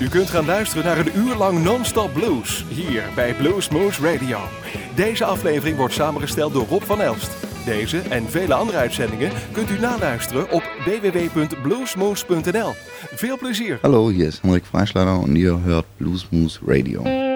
U kunt gaan luisteren naar een uur lang non-stop blues hier bij Blues Moose Radio. Deze aflevering wordt samengesteld door Rob van Elst. Deze en vele andere uitzendingen kunt u naluisteren op www.bluesmoose.nl. Veel plezier. Hallo, hier ist Henrik Freischlader und ihr hört Bluesmoose Radio.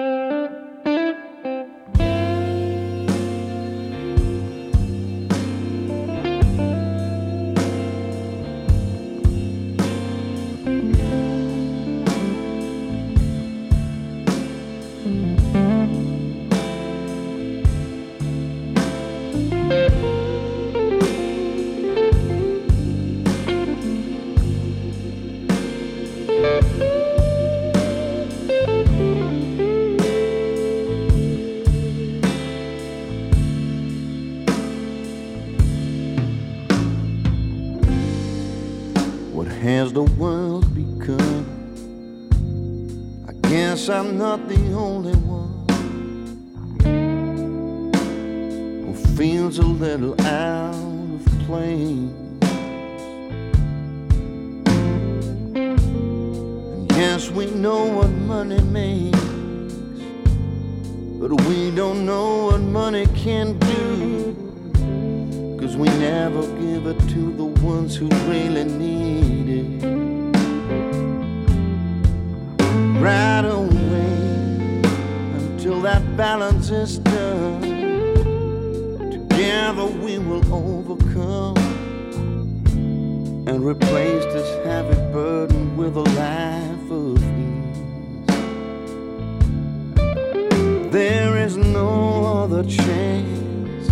Chance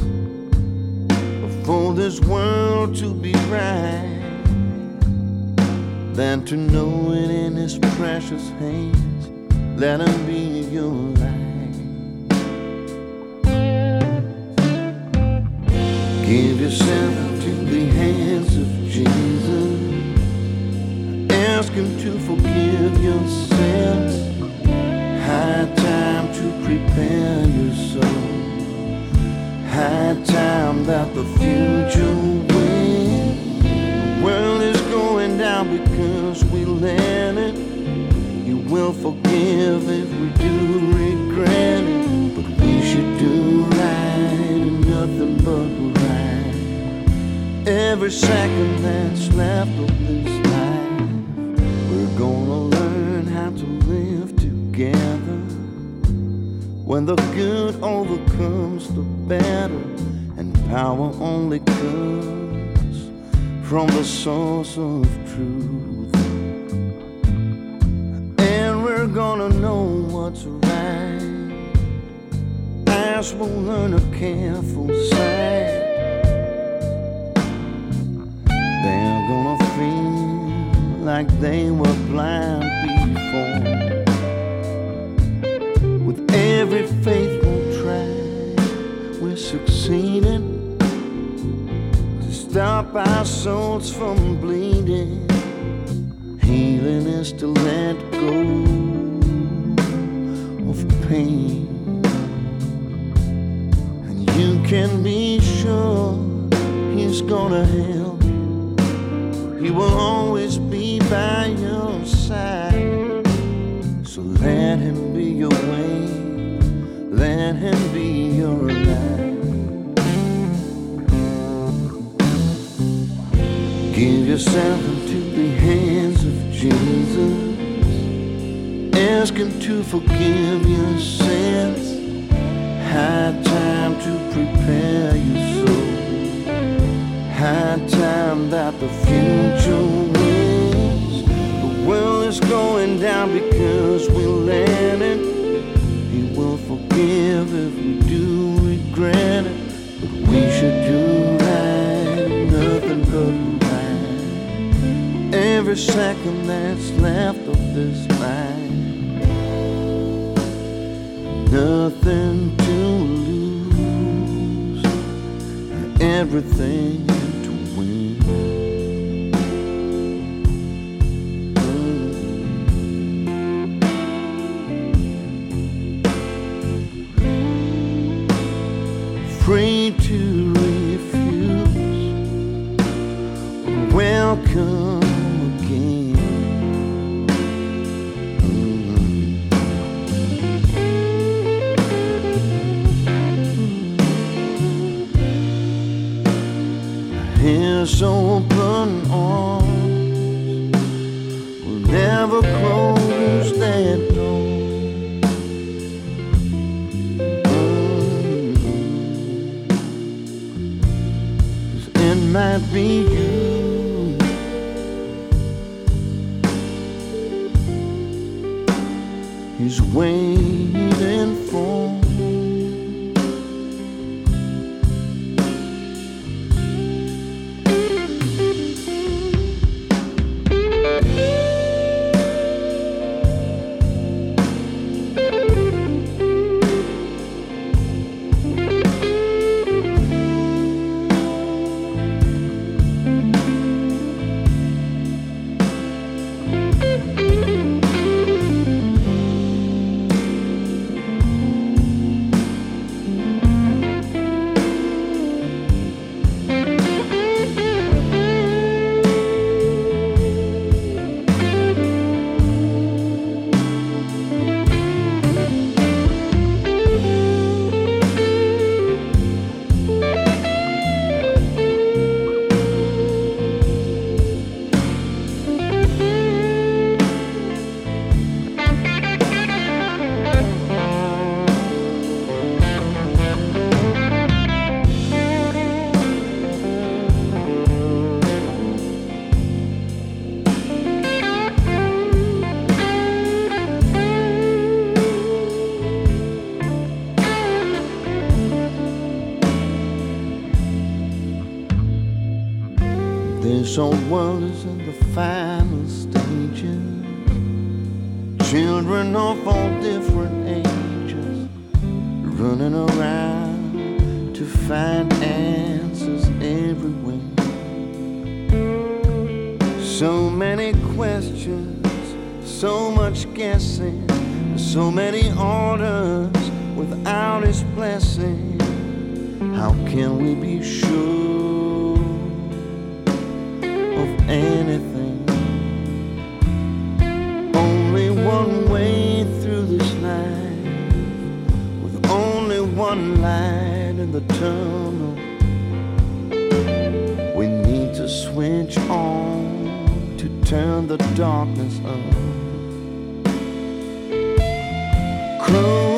for this world to be right than to know it in his precious hands. Let him be your light. Give yourself to the hands of Jesus. Ask him to forgive your sins. High time to prepare your soul high time that the future wins. The world is going down because we let it. You will forgive if we do regret it. But we should do right and nothing but right. Every second that's left of this life, we're gonna learn how to live together. When the good overcomes the and power only comes from the source of truth. And we're gonna know what's right as we'll learn a careful sight. They're gonna feel like they were blind before with every try, succeeding to stop our souls from bleeding. Healing is to let go of pain, and you can be sure He's gonna help. You. He will always be by your side. So let him be your way, let him be your life. Yourself into the hands of Jesus. Ask him to forgive your sins. High time to prepare your soul. High time that the future wins. The world is going down because we let it. He will forgive if we do regret it. But we should do right, nothing but. Every second that's left of this life, nothing to lose, everything His open arms will never close that door. Mm. 'Cause It might be you. He's waiting World is in the final stages. Children of all different ages running around to find answers everywhere. So many questions, so much guessing, so many orders without His blessing. How can we be sure anything? Only one way through this life, with only one light in the tunnel. We need to switch on to turn the darkness up. Close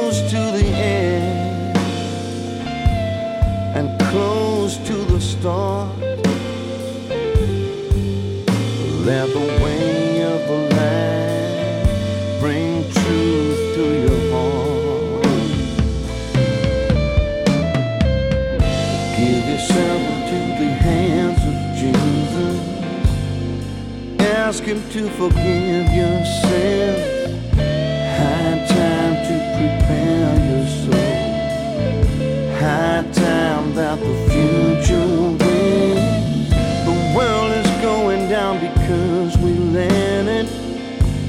to forgive your sins. High time to prepare your soul. High time that the future wins. The world is going down because we let it.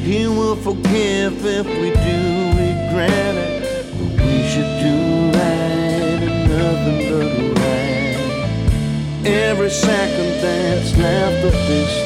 He will forgive if we do regret it. But we should do right and nothing but right. Every second that's left of this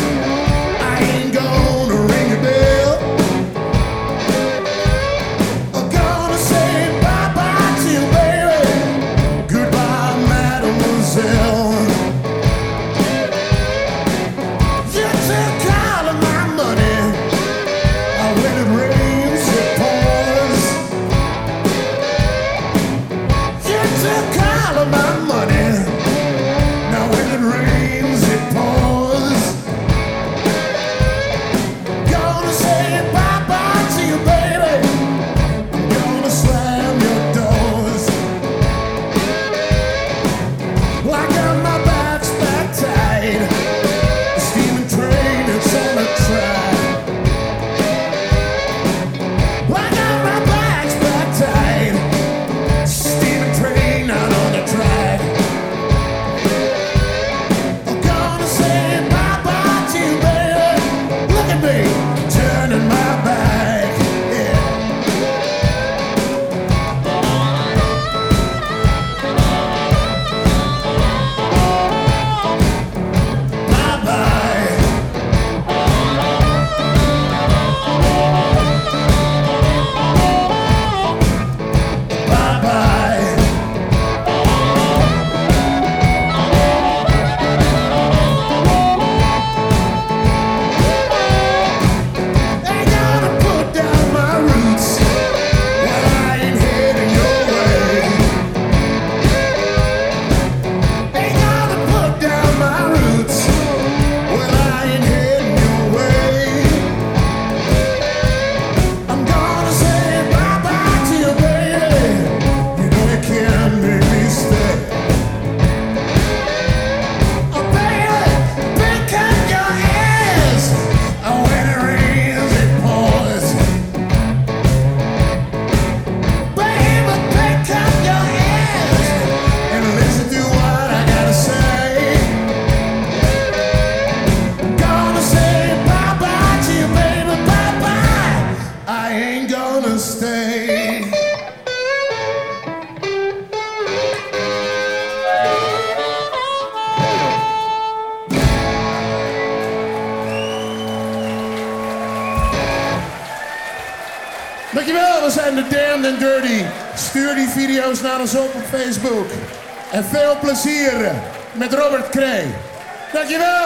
En veel plezier met Robert Kree. Dankjewel!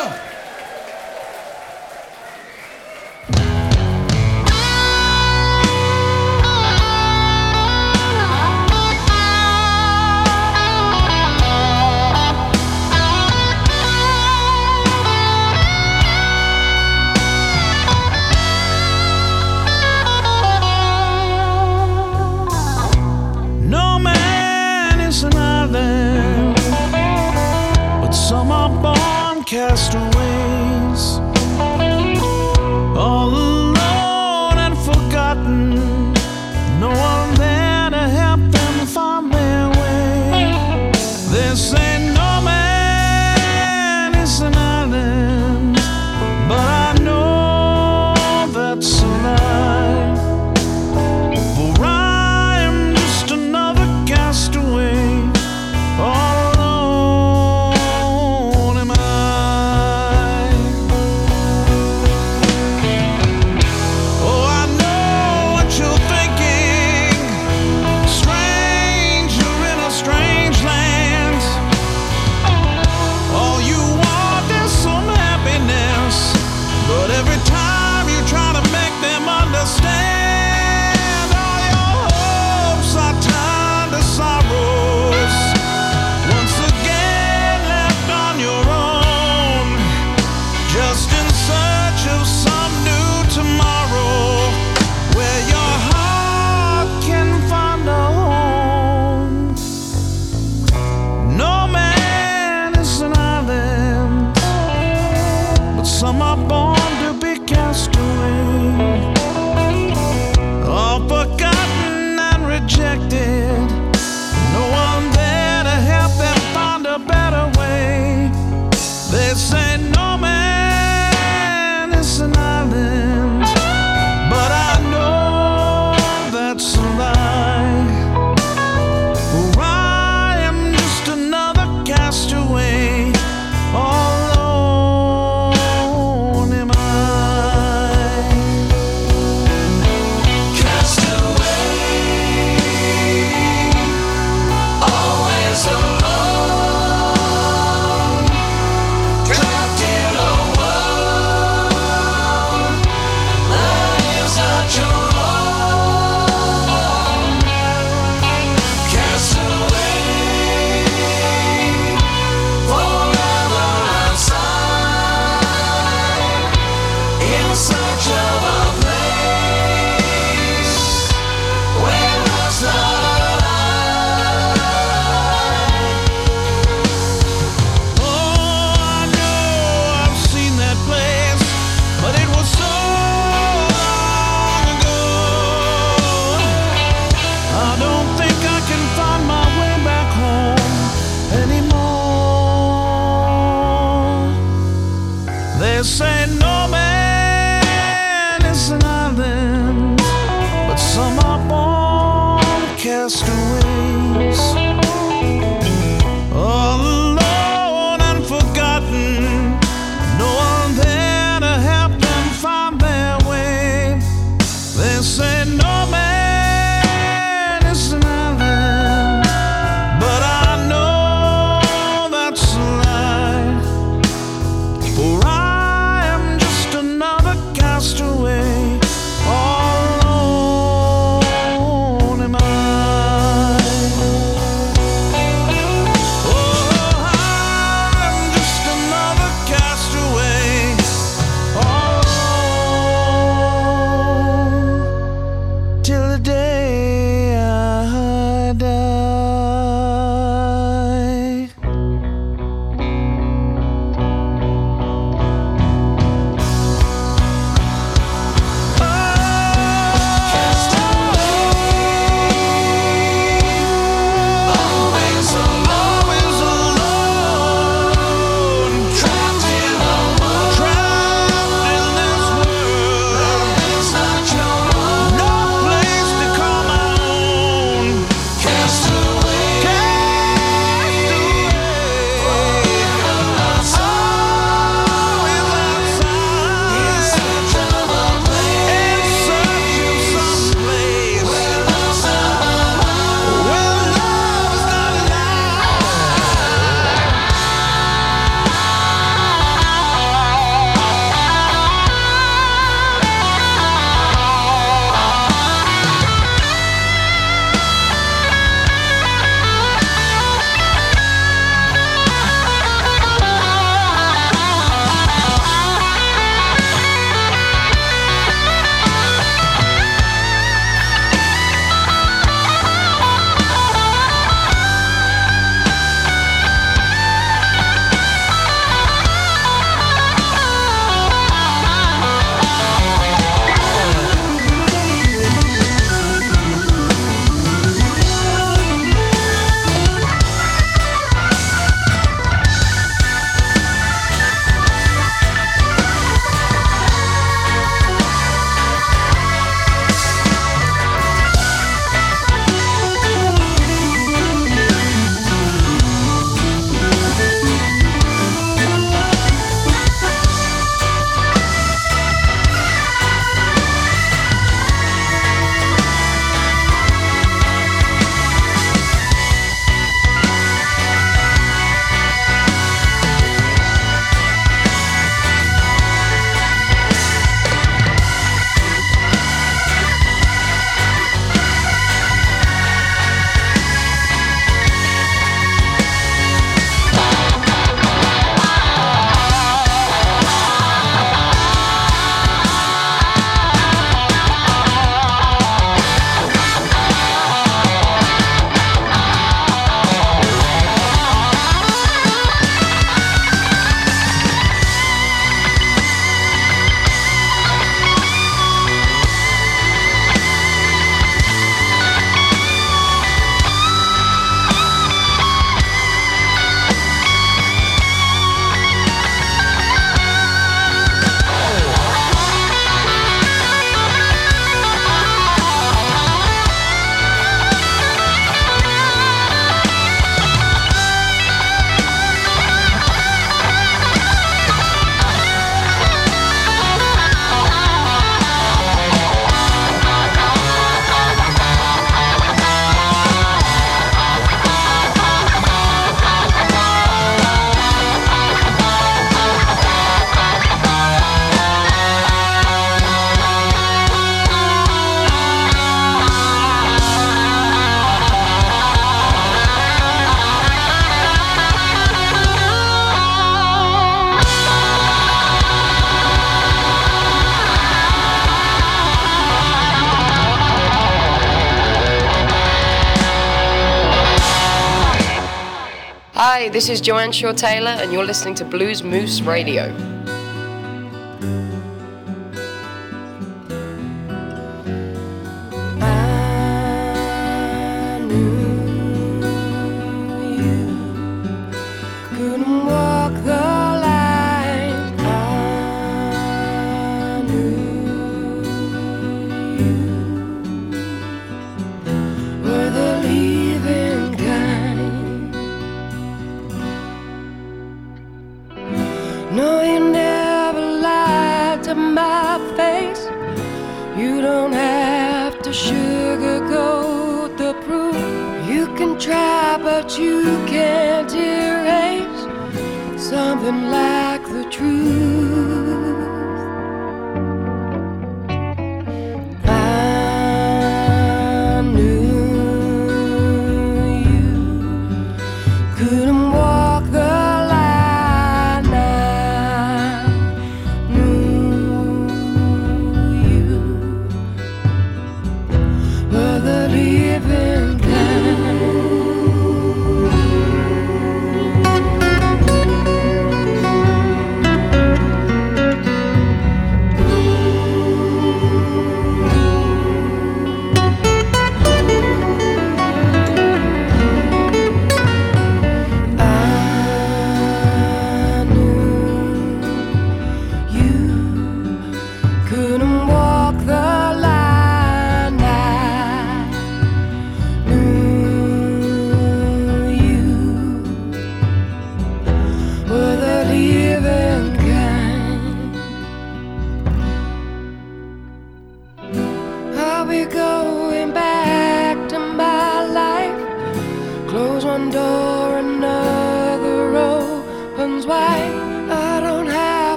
This is Joanne Shaw Taylor, and you're listening to Blues Moose Radio.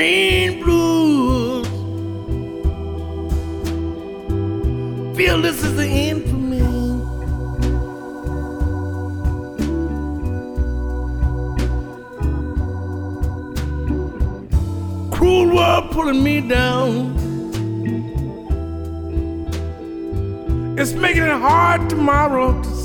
Main blues. Feel this is the end for me. Cruel world pulling me down. It's making it hard tomorrow to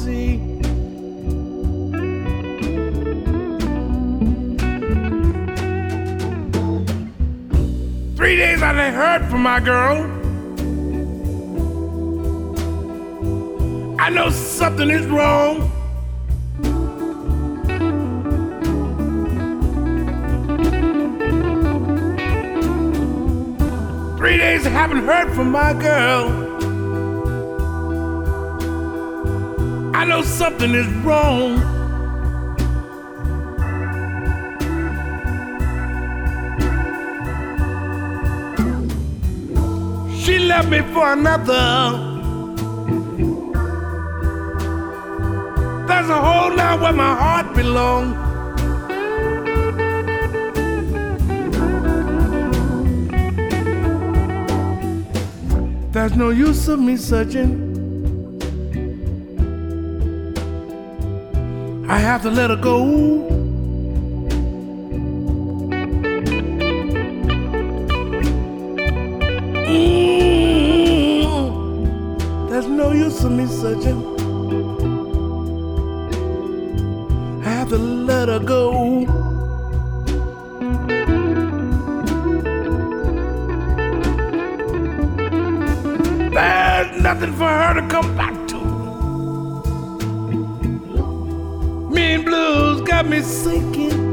Three days I ain't heard from my girl. I know something is wrong. Three days I haven't heard from my girl. I know something is wrong. Left me for another. There's a hole now where my heart belongs. There's no use of me searching. I have to let her go. Mm, nothing for her to come back to. Mean blues got me sinking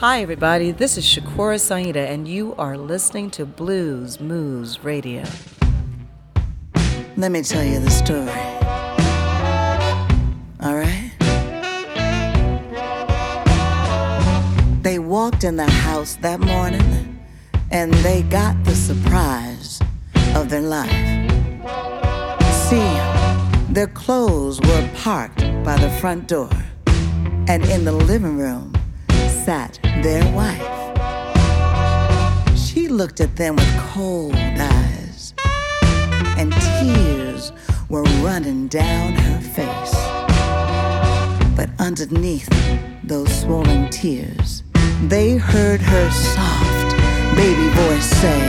Hi, everybody. This is Shakura S'Aida, and you are listening to Blues Moose Radio. Let me tell you the story. All right? They walked in the house that morning and they got the surprise of their life. See, their clothes were parked by the front door, and in the living room sat their wife. She looked at them with cold eyes and tears were running down her face. But underneath those swollen tears, they heard her soft baby voice say,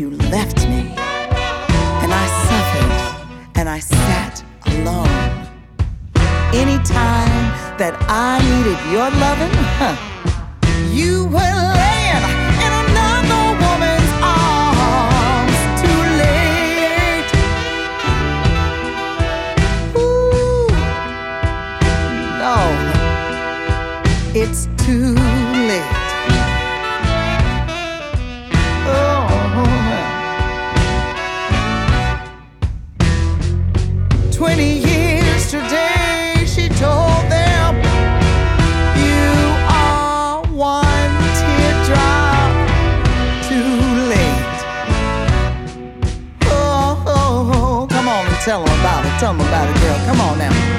you left me. And I suffered and I sat alone. Anytime that I needed your loving, huh, you were laying in another woman's arms. Too late. Ooh, no, it's too tell them about it. Tell them about it, girl. Come on now.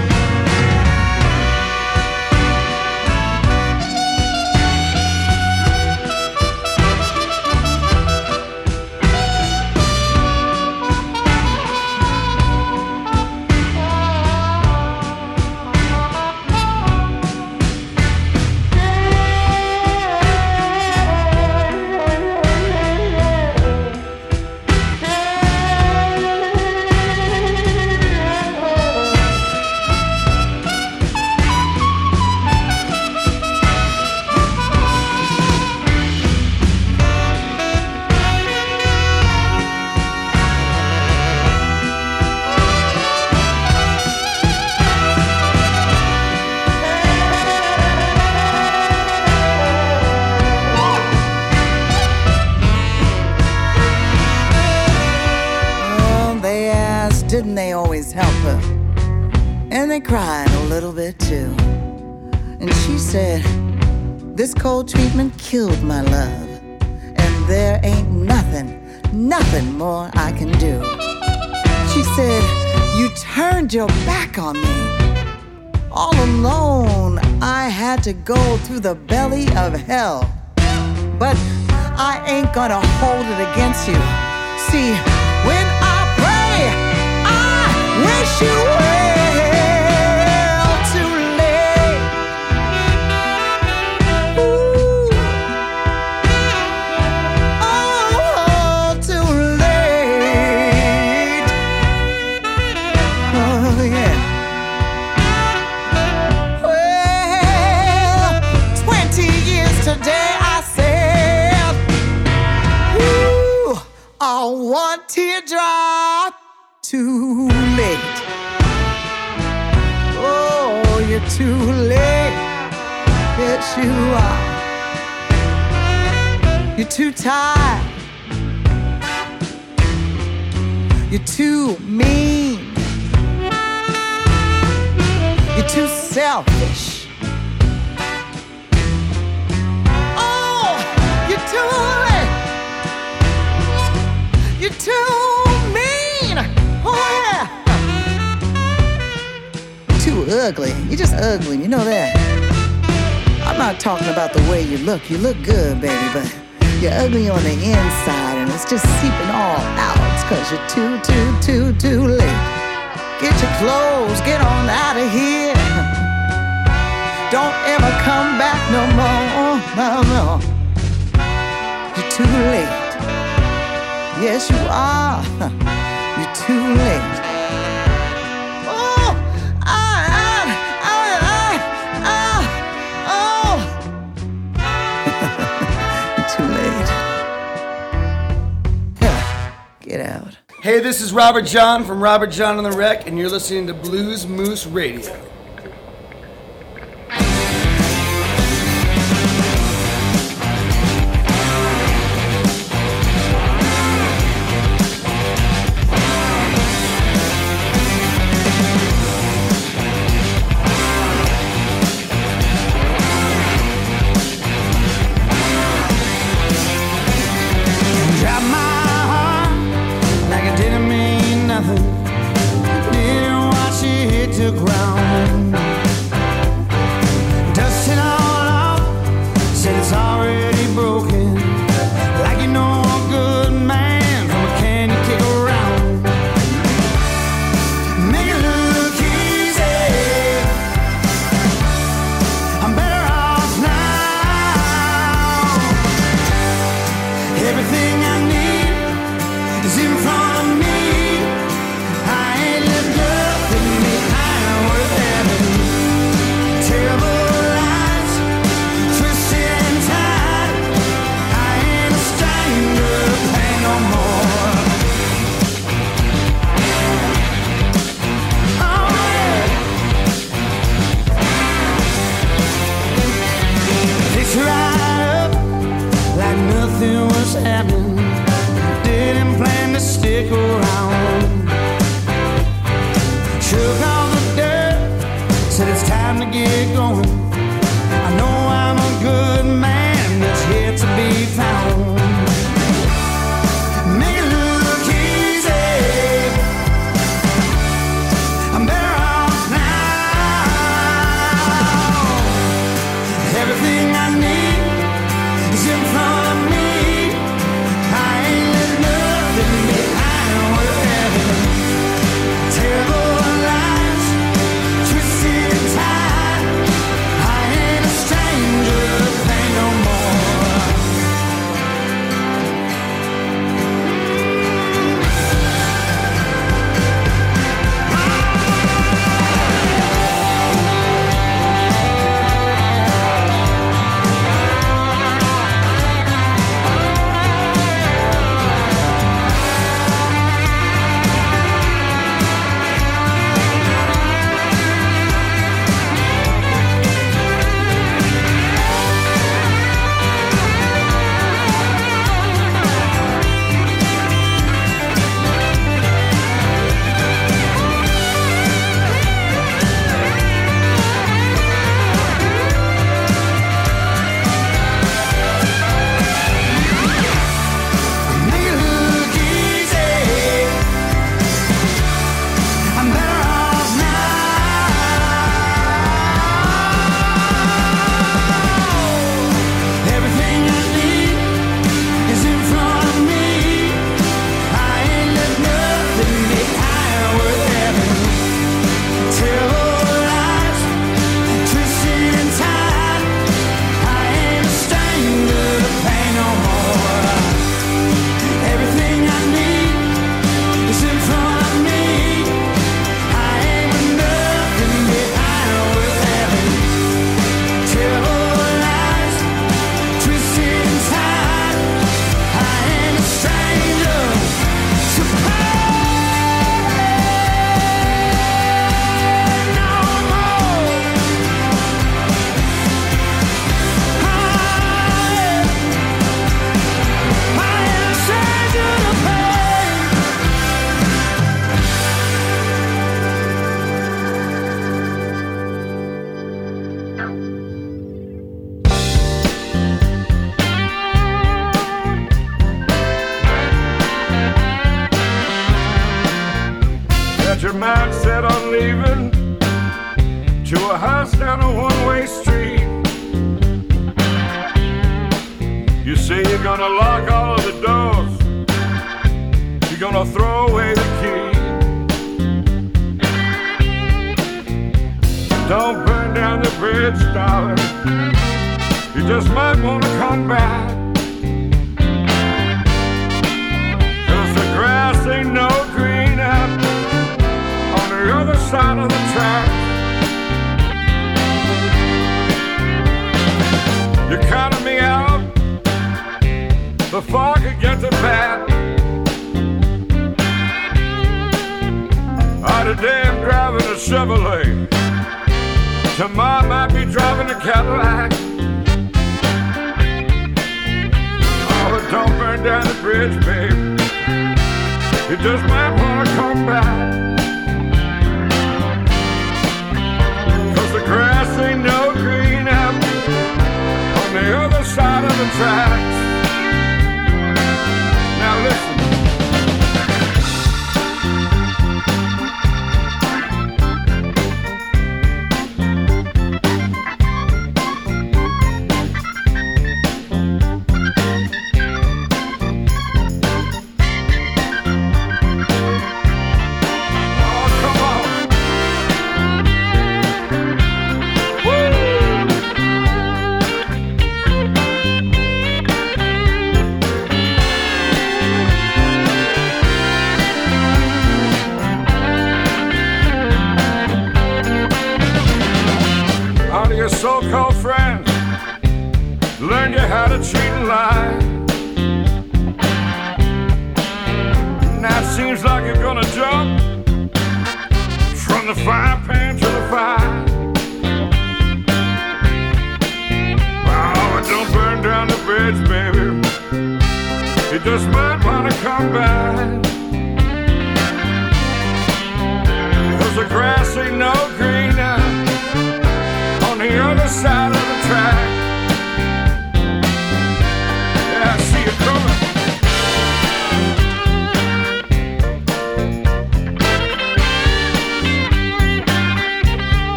And they cried a little bit too. And she said, This cold treatment killed my love. And there ain't nothing, nothing more I can do. She said, You turned your back on me. All alone, I had to go through the belly of hell. But I ain't gonna hold it against you. See, when I pray, I wish you too late. Oh, you're too late. Yes, you are. You're too tired. You're too mean. You're too selfish. Oh, you're too late. You're too ugly. You're just ugly. You know that. I'm not talking about the way you look. You look good, baby, but you're ugly on the inside and it's just seeping all out. It's cause you're too, too, too, too late. Get your clothes, get on out of here. Don't ever come back no more. No, no. You're too late. Yes, you are. You're too late. Hey, this is Robert Jon from Robert Jon on the Wreck, and you're listening to Blues Moose Radio. might be driving a Cadillac. Oh, but don't burn down the bridge, babe. You just might wanna come back. Cause the grass ain't no green out on the other side of the tracks.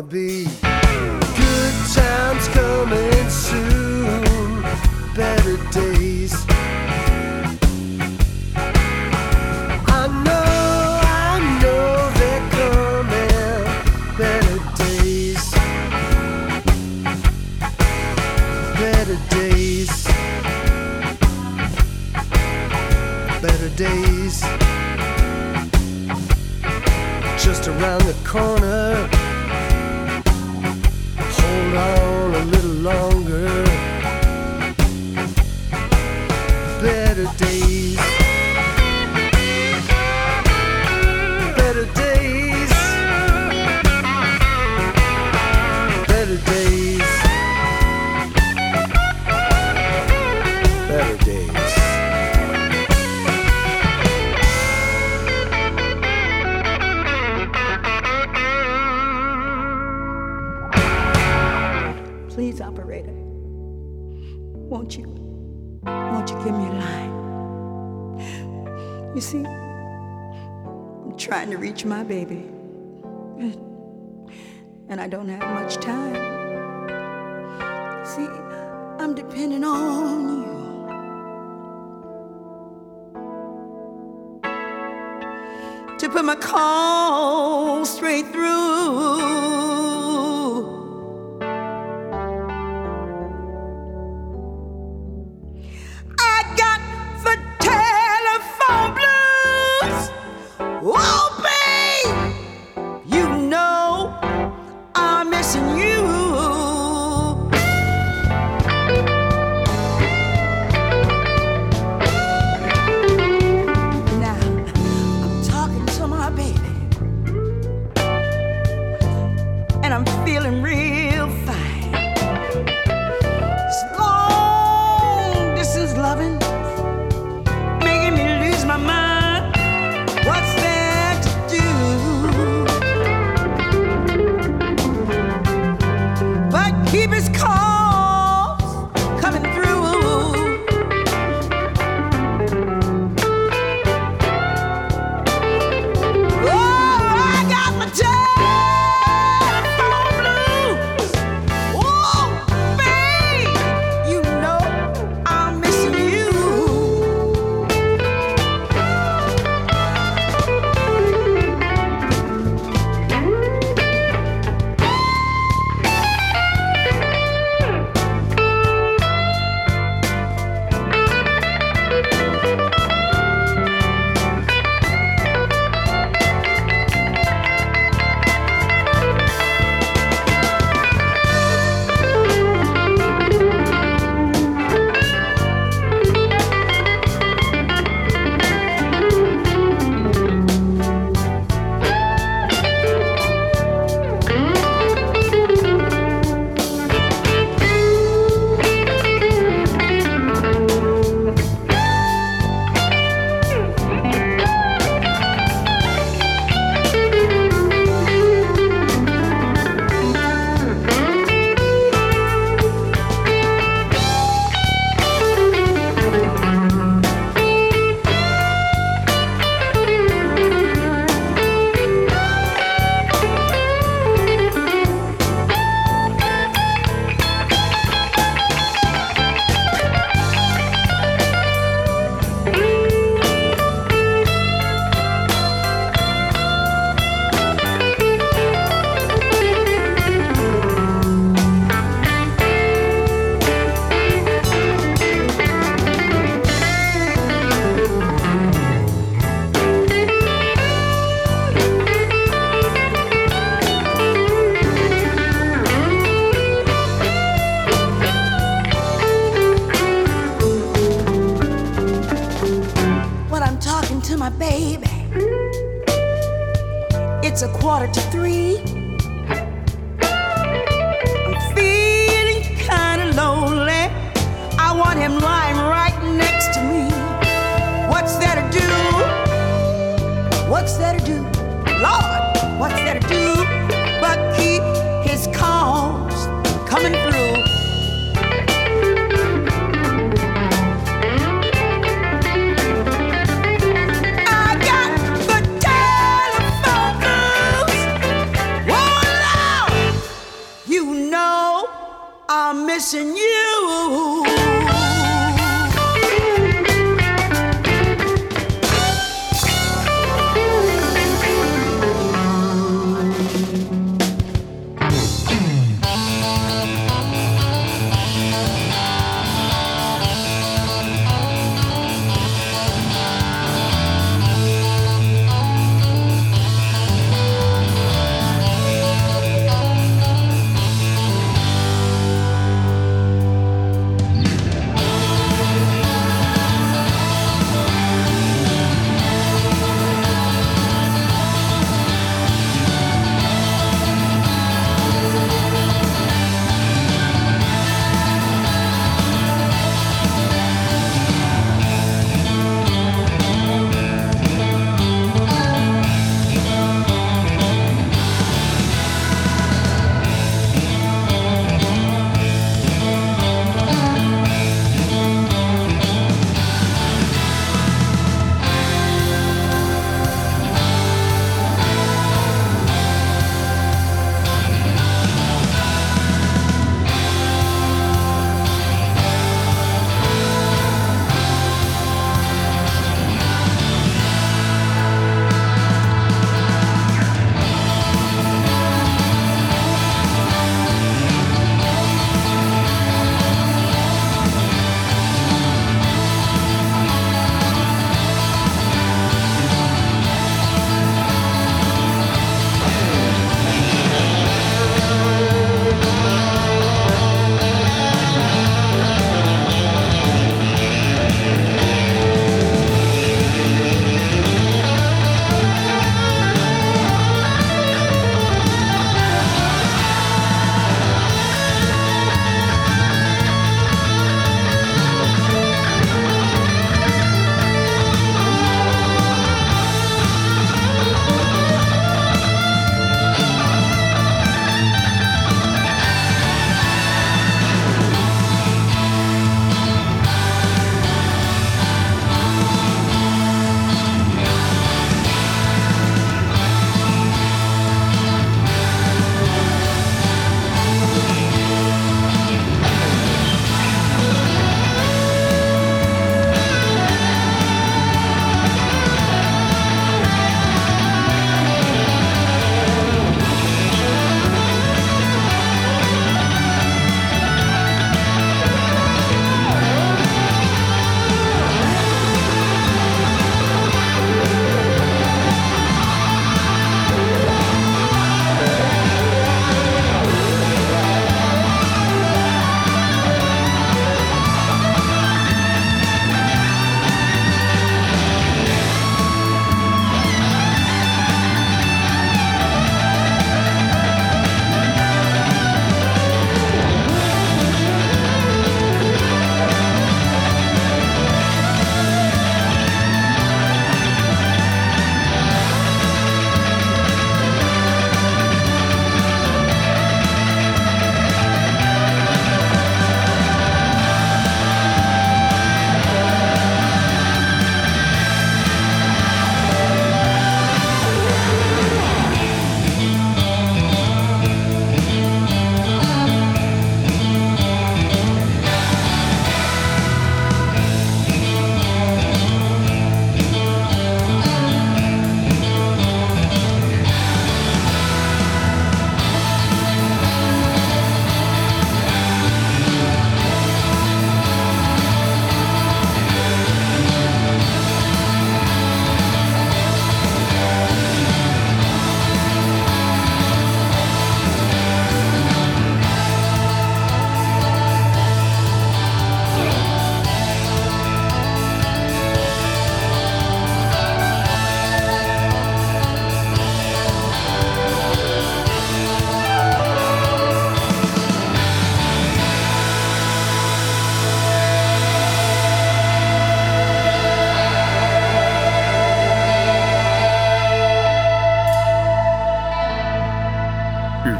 to be better days. Please, operator, won't you? Won't you give me a line? You see, I'm trying to reach my baby, and I don't have much time. See, I'm depending on you. put my call straight through.